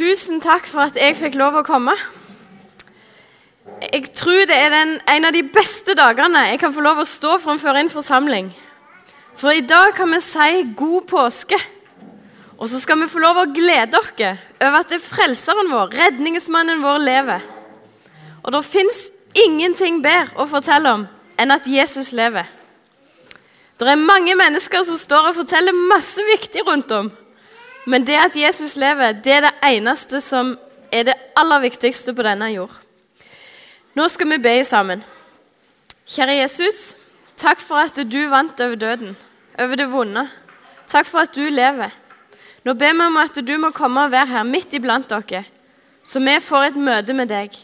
Tusen takk for at jeg fikk lov å komme. Jeg tror det er den, en av de beste dagene jeg kan få lov å stå framfor en forsamling. For i dag kan vi si god påske. Og så skal vi få lov å glede oss over at det er frelseren vår, redningsmannen vår, lever. Og det fins ingenting bedre å fortelle om enn at Jesus lever. Det er mange mennesker som står og forteller masse viktig rundt om. Men det at Jesus lever, det er det eneste som er det aller viktigste på denne jord. Nå skal vi be sammen. Kjære Jesus, takk for at du vant over døden, over det vonde. Takk for at du lever. Nå ber vi om at du må komme og være her midt iblant dere, så vi får et møte med deg.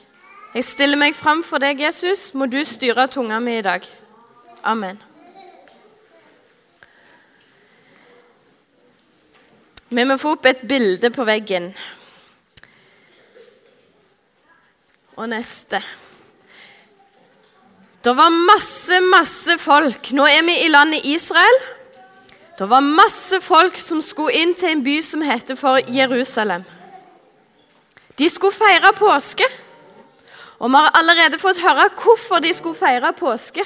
Jeg stiller meg fram for deg, Jesus. Må du styre tunga mi i dag. Amen. Vi må få opp et bilde på veggen. Og neste. Det var masse, masse folk. Nå er vi i landet Israel. Det var masse folk som skulle inn til en by som heter for Jerusalem. De skulle feire påske. Og vi har allerede fått høre hvorfor de skulle feire påske.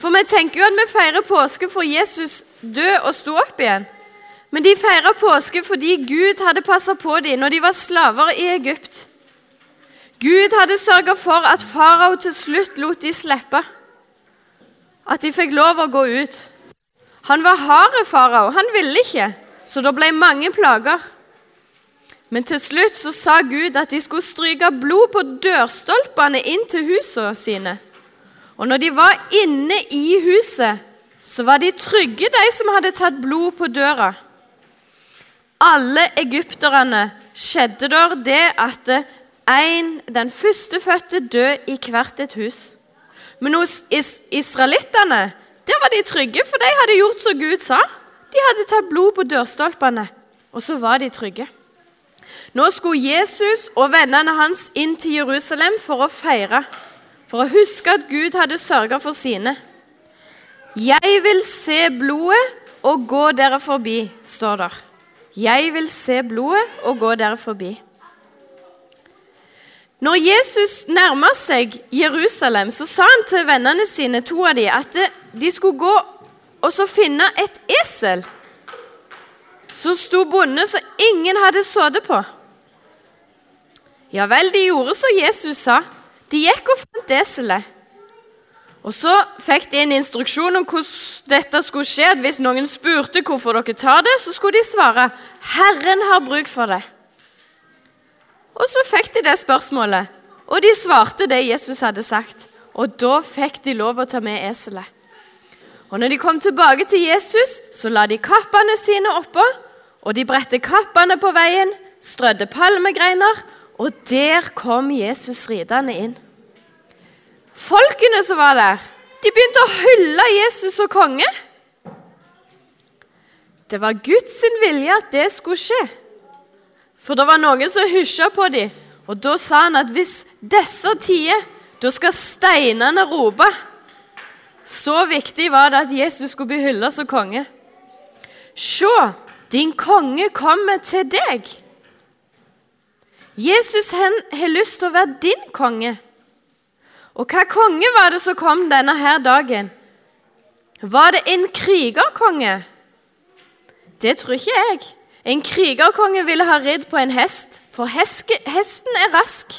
For vi tenker jo at vi feirer påske for Jesus død og sto opp igjen. Men de feira påske fordi Gud hadde passa på dem når de var slaver i Egypt. Gud hadde sørga for at farao til slutt lot de slippe. At de fikk lov å gå ut. Han var hard, farao. Han ville ikke, så det ble mange plager. Men til slutt så sa Gud at de skulle stryke blod på dørstolpene inn til husene sine. Og når de var inne i huset, så var de trygge, de som hadde tatt blod på døra alle egypterne skjedde der det at en, den førstefødte død i hvert et hus. Men hos is israelittene var de trygge, for de hadde gjort som Gud sa. De hadde tatt blod på dørstolpene, og så var de trygge. Nå skulle Jesus og vennene hans inn til Jerusalem for å feire, for å huske at Gud hadde sørga for sine. Jeg vil se blodet og gå dere forbi, står der. 'Jeg vil se blodet og gå der forbi'. Når Jesus nærma seg Jerusalem, så sa han til vennene sine, to av dem, at de skulle gå og så finne et esel som sto bonde som ingen hadde sittet på. Ja vel, de gjorde som Jesus sa. De gikk og fant eselet. Og Så fikk de en instruksjon om hvordan dette skulle skje. Hvis noen spurte hvorfor dere tar det, så skulle de svare 'Herren har bruk for det'. Og Så fikk de det spørsmålet, og de svarte det Jesus hadde sagt. Og Da fikk de lov å ta med eselet. Og når de kom tilbake til Jesus, så la de kappene sine oppå, og de bredte kappene på veien, strødde palmegreiner, og der kom Jesus ridende inn. Folkene som var der, de begynte å hylle Jesus og konge. Det var Guds vilje at det skulle skje. For det var noen som hysja på dem. Og da sa han at hvis disse tider, da skal steinene rope. Så viktig var det at Jesus skulle bli hylla som konge. Se, din konge kommer til deg. Jesus har lyst til å være din konge. Og hva konge var det som kom denne her dagen? Var det en krigerkonge? Det tror ikke jeg. En krigerkonge ville ha ridd på en hest, for heske, hesten er rask.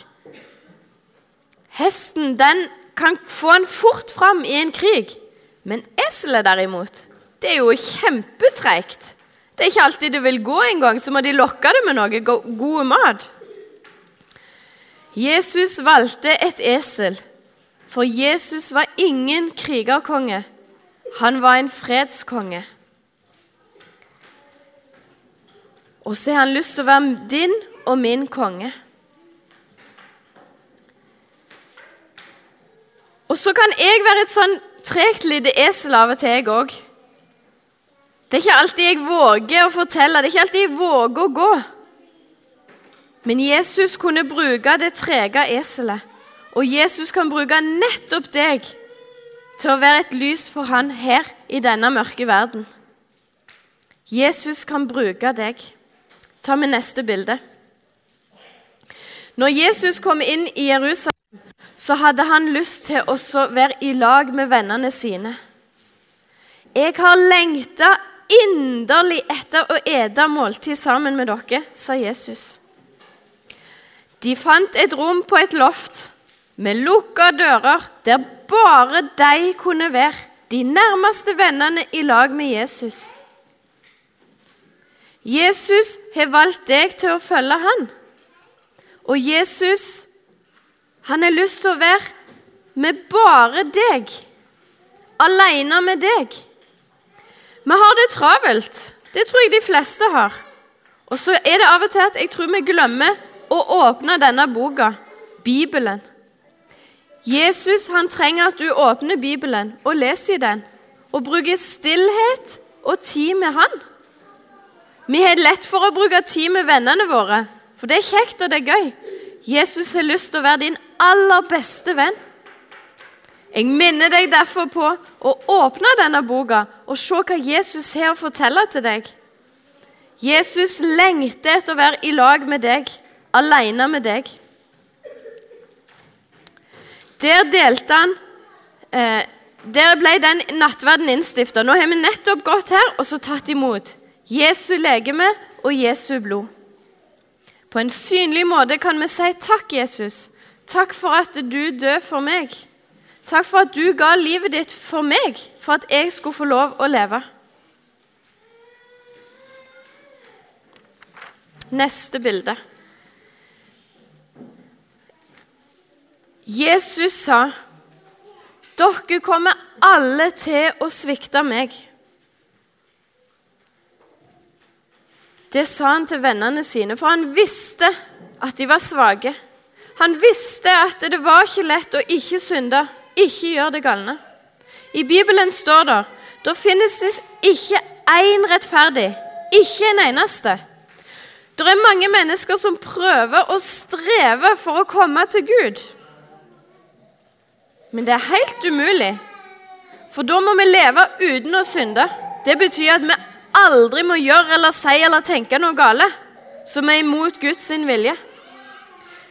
Hesten den kan få en fort fram i en krig, men eselet derimot, det er jo kjempetreigt. Det er ikke alltid det vil gå engang, så må de lokke det med noe god mat. Jesus valgte et esel for Jesus var ingen krigerkonge. Han var en fredskonge. Og så har han lyst til å være din og min konge. Og så kan jeg være et sånn tregt lite esel av og til, jeg òg. Det er ikke alltid jeg våger å fortelle, det er ikke alltid jeg våger å gå. Men Jesus kunne bruke det trege eselet og Jesus kan bruke nettopp deg til å være et lys for han her i denne mørke verden. Jesus kan bruke deg. Ta med neste bilde. Når Jesus kom inn i Jerusalem, så hadde han lyst til å være i lag med vennene sine. Jeg har lengta inderlig etter å ete måltid sammen med dere, sa Jesus. De fant et rom på et loft med lukka dører, der bare de kunne være, de nærmeste vennene i lag med Jesus. Jesus har valgt deg til å følge han. Og Jesus, han har lyst til å være med bare deg. Alene med deg. Vi har det travelt. Det tror jeg de fleste har. Og så er det av og til at jeg tror vi glemmer å åpne denne boka, Bibelen. Jesus han trenger at du åpner Bibelen og leser i den, og bruker stillhet og tid med han. Vi har lett for å bruke tid med vennene våre, for det er kjekt og det er gøy. Jesus har lyst til å være din aller beste venn. Jeg minner deg derfor på å åpne denne boka og se hva Jesus har å fortelle til deg. Jesus lengter etter å være i lag med deg, alene med deg. Der delte han eh, Der ble den nattverden innstifta. Nå har vi nettopp gått her og så tatt imot Jesu legeme og Jesu blod. På en synlig måte kan vi si takk, Jesus. Takk for at du døde for meg. Takk for at du ga livet ditt for meg, for at jeg skulle få lov å leve. Neste bilde. Jesus sa, 'Dere kommer alle til å svikte meg.' Det sa han til vennene sine, for han visste at de var svake. Han visste at det var ikke lett å ikke synde, ikke gjøre det galne. I Bibelen står det da finnes det ikke én rettferdig, ikke en eneste. Det er mange mennesker som prøver og strever for å komme til Gud. Men det er helt umulig, for da må vi leve uten å synde. Det betyr at vi aldri må gjøre eller si eller tenke noe gale som er imot Guds vilje.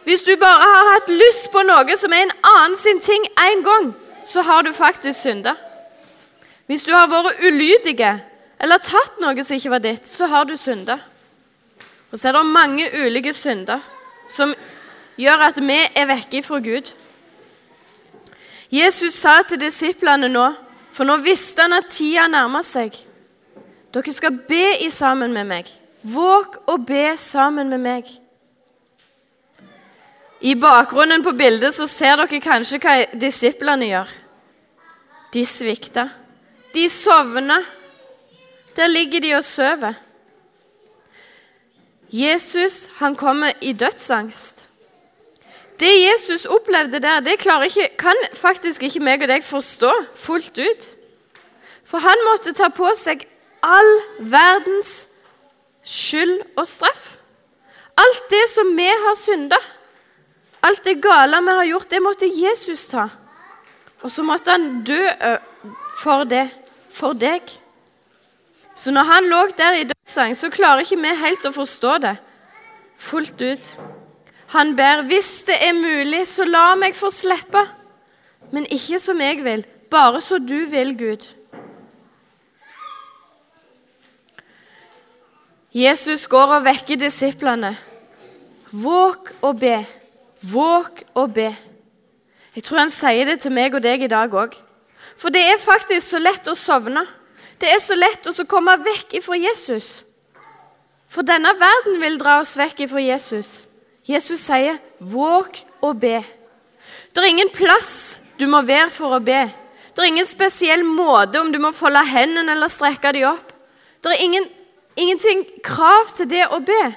Hvis du bare har hatt lyst på noe som er en annen sin ting én gang, så har du faktisk synda. Hvis du har vært ulydig eller tatt noe som ikke var ditt, så har du synda. Og så er det mange ulike synder som gjør at vi er vekke fra Gud. Jesus sa til disiplene nå, for nå visste han at tida nærma seg Dere skal be i sammen med meg. Våg å be sammen med meg. I bakgrunnen på bildet så ser dere kanskje hva disiplene gjør. De svikter. De sovner. Der ligger de og sover. Jesus han kommer i dødsangst. Det Jesus opplevde der, det ikke, kan faktisk ikke meg og deg forstå fullt ut. For han måtte ta på seg all verdens skyld og straff. Alt det som vi har synda, alt det gale vi har gjort, det måtte Jesus ta. Og så måtte han dø for det, for deg. Så når han lå der i dødsang, så klarer ikke vi helt å forstå det fullt ut. Han ber, 'Hvis det er mulig, så la meg få slippe.' Men ikke som jeg vil, bare så du vil, Gud. Jesus går og vekker disiplene. Våg og be. Våg og be. Jeg tror han sier det til meg og deg i dag òg. For det er faktisk så lett å sovne. Det er så lett å komme vekk ifra Jesus. For denne verden vil dra oss vekk ifra Jesus. Jesus sier, 'Våg å be'. Det er ingen plass du må være for å be. Det er ingen spesiell måte om du må folde hendene eller strekke dem opp. Det er ingen, ingenting krav til det å be.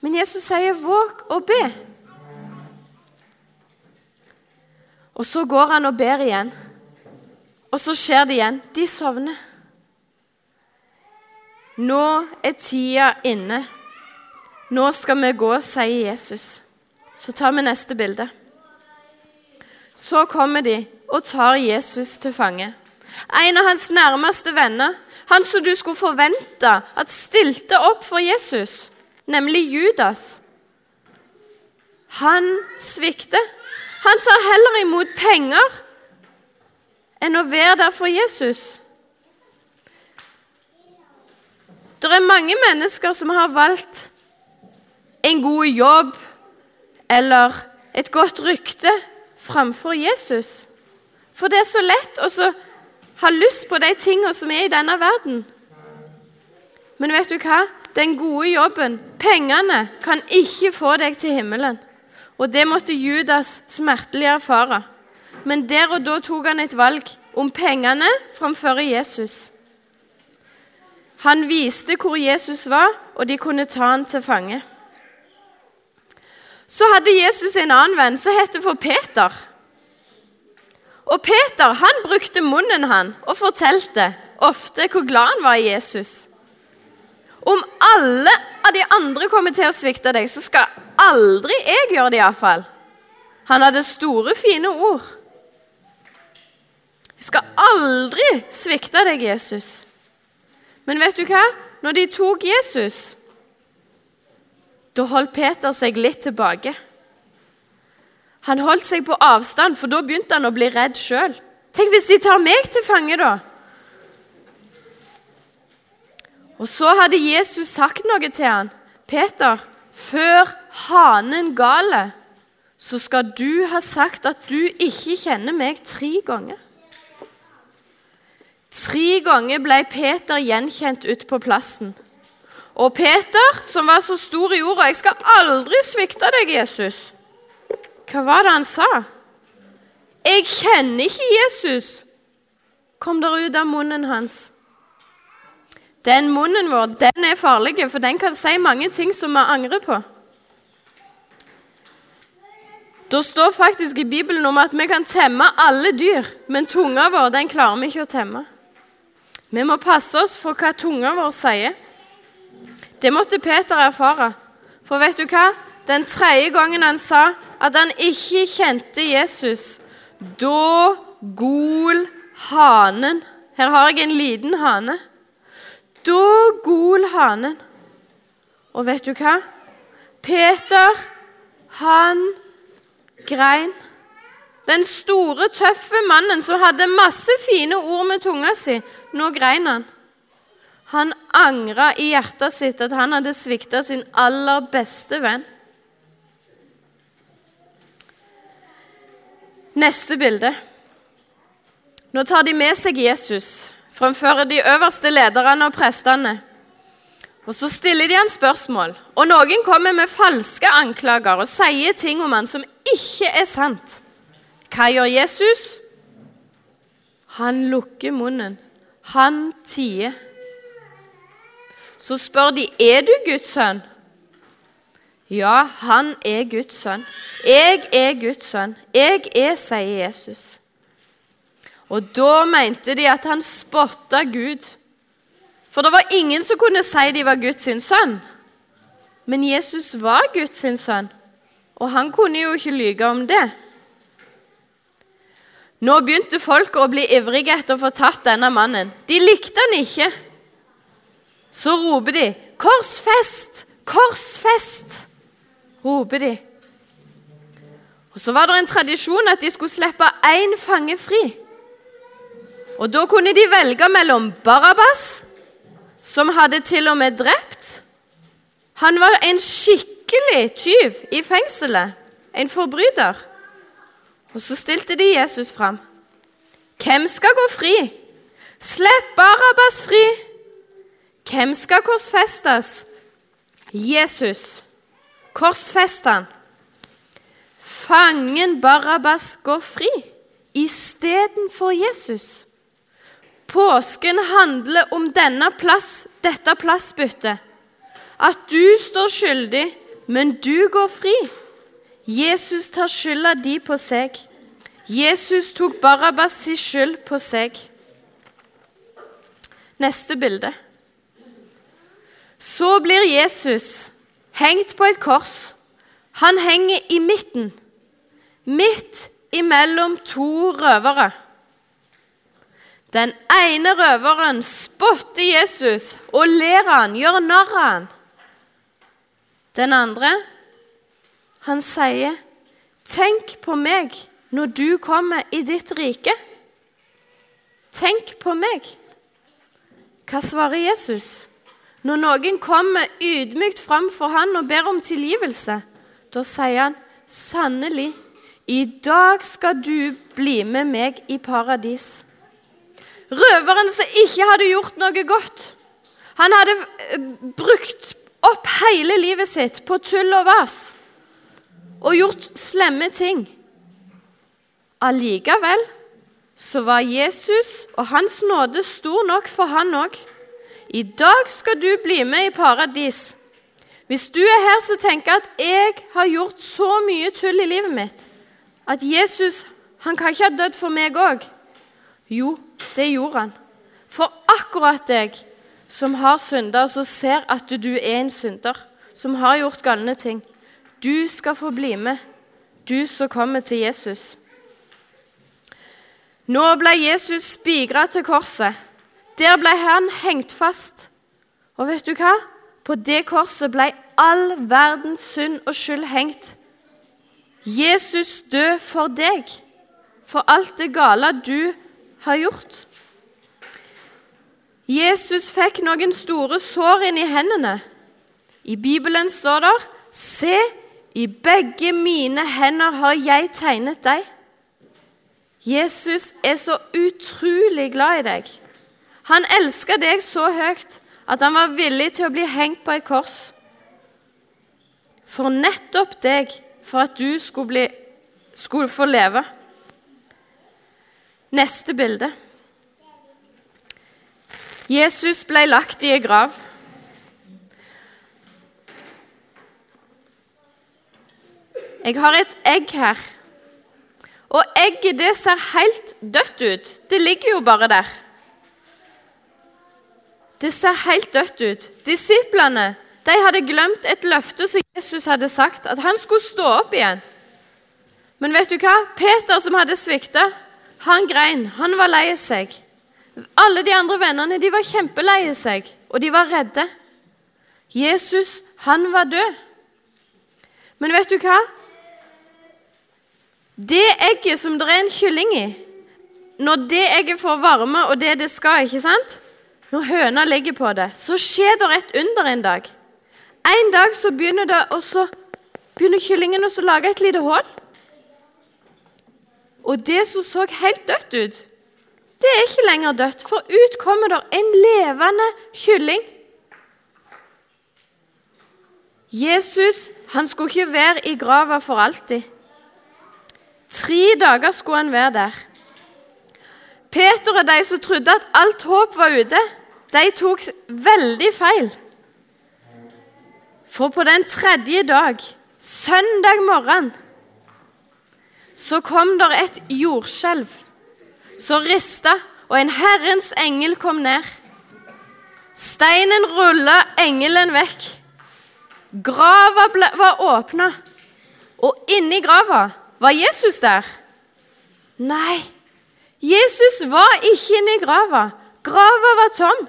Men Jesus sier, 'Våg å be'. Og så går han og ber igjen. Og så skjer det igjen. De sovner. Nå er tida inne. Nå skal vi gå, sier Jesus. Så tar vi neste bilde. Så kommer de og tar Jesus til fange. En av hans nærmeste venner, han som du skulle forvente at stilte opp for Jesus, nemlig Judas. han svikter. Han tar heller imot penger enn å være der for Jesus. Det er mange mennesker som har valgt en god jobb eller et godt rykte framfor Jesus. For det er så lett å ha lyst på de tingene som er i denne verden. Men vet du hva? Den gode jobben, pengene, kan ikke få deg til himmelen. Og det måtte Judas smertelig erfare. Men der og da tok han et valg om pengene framfor Jesus. Han viste hvor Jesus var, og de kunne ta han til fange. Så hadde Jesus en annen venn som het for Peter. Og Peter han brukte munnen han og fortalte ofte hvor glad han var i Jesus. Om alle av de andre kommer til å svikte deg, så skal aldri jeg gjøre det iallfall. Han hadde store, fine ord. Jeg skal aldri svikte deg, Jesus. Men vet du hva? Når de tok Jesus, da holdt Peter seg litt tilbake. Han holdt seg på avstand, for da begynte han å bli redd sjøl. Tenk hvis de tar meg til fange, da? Og så hadde Jesus sagt noe til han. 'Peter, før hanen galer, så skal du ha sagt at du ikke kjenner meg tre ganger.' Tre ganger ble Peter gjenkjent ute på plassen. Og Peter, som var så stor i ordet 'Jeg skal aldri svikte deg, Jesus', hva var det han sa? 'Jeg kjenner ikke Jesus', kom der ut av munnen hans. Den munnen vår den er farlig, for den kan si mange ting som vi angrer på. Det står faktisk i Bibelen om at vi kan temme alle dyr, men tunga vår den klarer vi ikke å temme. Vi må passe oss for hva tunga vår sier. Det måtte Peter erfare. For vet du hva? Den tredje gangen han sa at han ikke kjente Jesus, da gol hanen. Her har jeg en liten hane. Da gol hanen. Og vet du hva? Peter, han grein. Den store, tøffe mannen som hadde masse fine ord med tunga si, nå grein han. Han angra i hjertet sitt at han hadde svikta sin aller beste venn. Neste bilde. Nå tar de med seg Jesus framfor de øverste lederne og prestene. Og Så stiller de han spørsmål, og noen kommer med falske anklager og sier ting om han som ikke er sant. Hva gjør Jesus? Han lukker munnen. Han tier. Så spør de er du Guds sønn. Ja, han er Guds sønn. Jeg er Guds sønn. Jeg er, sier Jesus. Og da mente de at han spotta Gud. For det var ingen som kunne si de var Guds sønn. Men Jesus var Guds sønn, og han kunne jo ikke lyge om det. Nå begynte folk å bli ivrige etter å få tatt denne mannen. De likte han ikke. Så roper de 'Korsfest! Korsfest!' roper de. Og Så var det en tradisjon at de skulle slippe én fange fri. Og Da kunne de velge mellom Barabas, som hadde til og med drept Han var en skikkelig tyv i fengselet, en forbryter. Og Så stilte de Jesus fram. Hvem skal gå fri? Slipp Barabas fri! Hvem skal korsfestes? Jesus. Korsfest han. Fangen Barabas går fri istedenfor Jesus. Påsken handler om plass, dette plassbyttet. At du står skyldig, men du går fri. Jesus tar skylda di på seg. Jesus tok Barabas skyld på seg. Neste bilde. Så blir Jesus hengt på et kors. Han henger i midten, midt imellom to røvere. Den ene røveren spotter Jesus og ler han, gjør narr av han. Den andre, han sier, 'Tenk på meg når du kommer i ditt rike.' Tenk på meg. Hva svarer Jesus? Når noen kommer ydmykt fram for han og ber om tilgivelse, da sier han, 'Sannelig, i dag skal du bli med meg i paradis.' Røveren som ikke hadde gjort noe godt. Han hadde eh, brukt opp hele livet sitt på tull og vas og gjort slemme ting. Allikevel så var Jesus og hans nåde stor nok for han òg. I dag skal du bli med i paradis. Hvis du er her som tenker at 'jeg har gjort så mye tull i livet mitt', at Jesus han kan ikke ha dødd for meg òg Jo, det gjorde han. For akkurat deg som har synder, og som ser at du er en synder, som har gjort galne ting. Du skal få bli med, du som kommer til Jesus. Nå ble Jesus spigra til korset. Der ble han hengt fast. Og vet du hva? På det korset ble all verdens synd og skyld hengt. Jesus død for deg, for alt det gale du har gjort. Jesus fikk noen store sår inn i hendene. I Bibelen står det Se, i begge mine hender har jeg tegnet deg. Jesus er så utrolig glad i deg. Han elsker deg så høyt at han var villig til å bli hengt på et kors. For nettopp deg, for at du skulle, bli, skulle få leve. Neste bilde. Jesus ble lagt i ei grav. Jeg har et egg her. Og egget det ser helt dødt ut. Det ligger jo bare der. Det ser helt dødt ut. Disiplene de hadde glemt et løfte som Jesus hadde sagt, at han skulle stå opp igjen. Men vet du hva? Peter, som hadde svikta, han grein. Han var lei seg. Alle de andre vennene de var kjempeleie seg, og de var redde. Jesus, han var død. Men vet du hva? Det egget som det er en kylling i, når det egget får varme, og det det skal, ikke sant? Når høna ligger på det, så skjer det et under en dag. En dag så begynner, det, og så begynner kyllingen å lage et lite hull. Og det som så helt dødt ut, det er ikke lenger dødt, for ut kommer det en levende kylling. Jesus han skulle ikke være i grava for alltid. Tre dager skulle han være der. Peter og de som trodde at alt håp var ute, de tok veldig feil. For på den tredje dag, søndag morgen, så kom der et jordskjelv så rista, og en Herrens engel kom ned. Steinen rulla engelen vekk. Grava var åpna, og inni grava var Jesus der. Nei, Jesus var ikke inni grava. Grava var tom.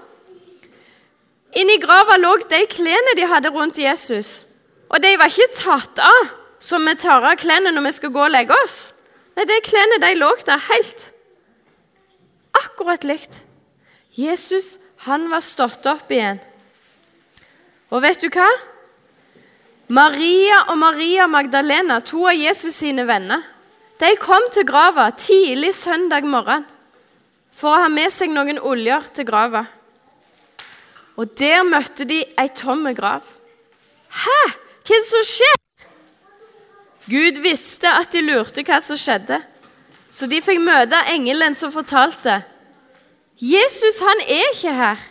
Inni grava lå de klærne de hadde rundt Jesus. Og de var ikke tatt av, som vi tar av klærne når vi skal gå og legge oss. Nei, De klærne de lå der helt akkurat likt. Jesus han var stått opp igjen. Og vet du hva? Maria og Maria Magdalena, to av Jesus sine venner, de kom til grava tidlig søndag morgen for å ha med seg noen oljer til grava. Og der møtte de ei tom grav. Hæ? Hva er det som skjer? Gud visste at de lurte hva som skjedde, så de fikk møte engelen som fortalte Jesus han er ikke her.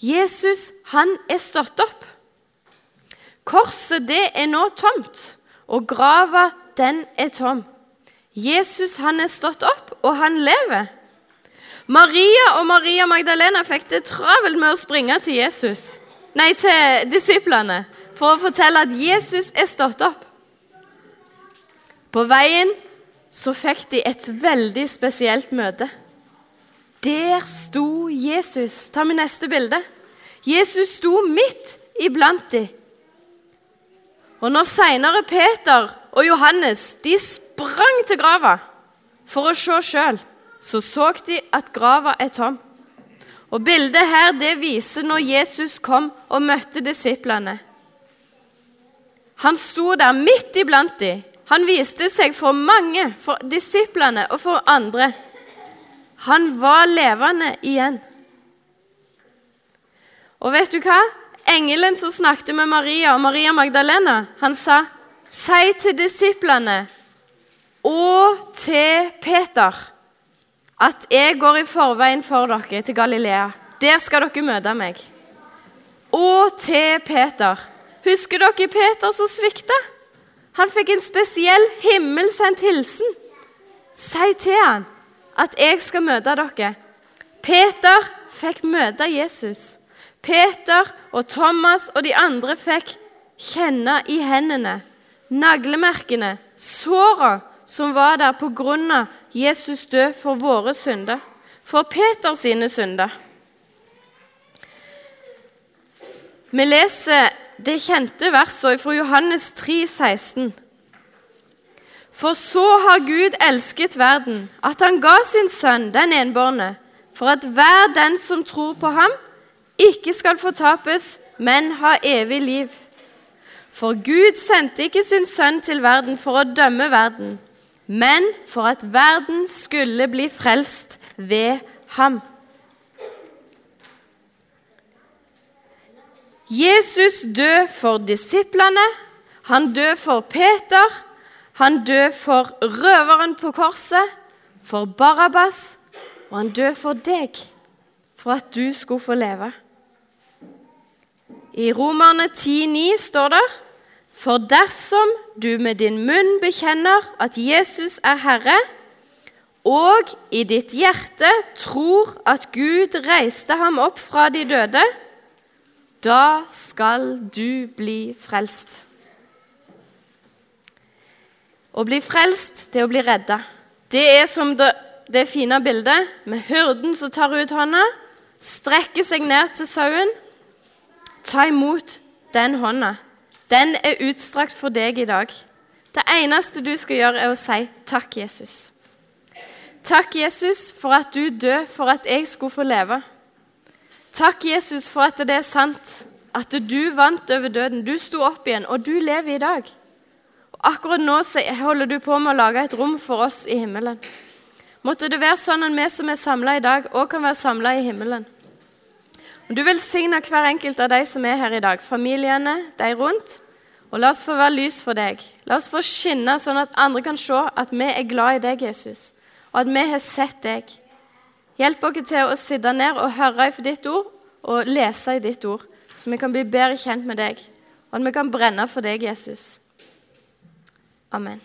Jesus han er stått opp. Korset det er nå tomt, og grava den er tom. Jesus han er stått opp, og han lever. Maria og Maria Magdalena fikk det travelt med å springe til Jesus, nei, til disiplene for å fortelle at Jesus er stått opp. På veien så fikk de et veldig spesielt møte. Der sto Jesus. Ta med neste bilde. Jesus sto midt iblant dem. Og når seinere Peter og Johannes de sprang til grava for å se sjøl, så så de at grava er tom. Og Bildet her det viser når Jesus kom og møtte disiplene. Han sto der midt iblant dem. Han viste seg for mange, for disiplene og for andre. Han var levende igjen. Og vet du hva? Engelen som snakket med Maria og Maria Magdalena, han sa, 'Si til disiplene og til Peter' at jeg går i forveien for dere til Galilea. Der skal dere møte meg. Og til Peter. Husker dere Peter som svikta? Han fikk en spesiell himmelsendt hilsen. Si til han at jeg skal møte dere. Peter fikk møte Jesus. Peter og Thomas og de andre fikk kjenne i hendene naglemerkene, såra som var der av Jesus død for våre synder, for Peters sine synder. Vi leser det kjente verset fra Johannes 3, 16. For så har Gud elsket verden, at han ga sin sønn, den enbårne, for at hver den som tror på ham, ikke skal fortapes, men ha evig liv. For Gud sendte ikke sin sønn til verden for å dømme verden, men for at verden skulle bli frelst ved ham. Jesus død for disiplene, han død for Peter, han død for røveren på korset, for Barabbas, og han død for deg, for at du skulle få leve. I Romerne 10,9 står det for dersom du med din munn bekjenner at Jesus er Herre, og i ditt hjerte tror at Gud reiste ham opp fra de døde, da skal du bli frelst. Å bli frelst, det er å bli redda. Det er som det, det fine bildet med hyrden som tar ut hånda, strekker seg ned til sauen. Ta imot den hånda. Den er utstrakt for deg i dag. Det eneste du skal gjøre, er å si takk, Jesus. Takk, Jesus, for at du døde for at jeg skulle få leve. Takk, Jesus, for at det er sant. At du vant over døden. Du sto opp igjen, og du lever i dag. Og Akkurat nå holder du på med å lage et rom for oss i himmelen. Måtte det være sånn at vi som er samla i dag, òg kan være samla i himmelen. Du velsigner hver enkelt av de som er her i dag, familiene, de rundt. Og la oss få være lys for deg. La oss få skinne, sånn at andre kan se at vi er glad i deg, Jesus, og at vi har sett deg. Hjelp oss til å sitte ned og høre i ditt ord og lese i ditt ord, så vi kan bli bedre kjent med deg, og at vi kan brenne for deg, Jesus. Amen.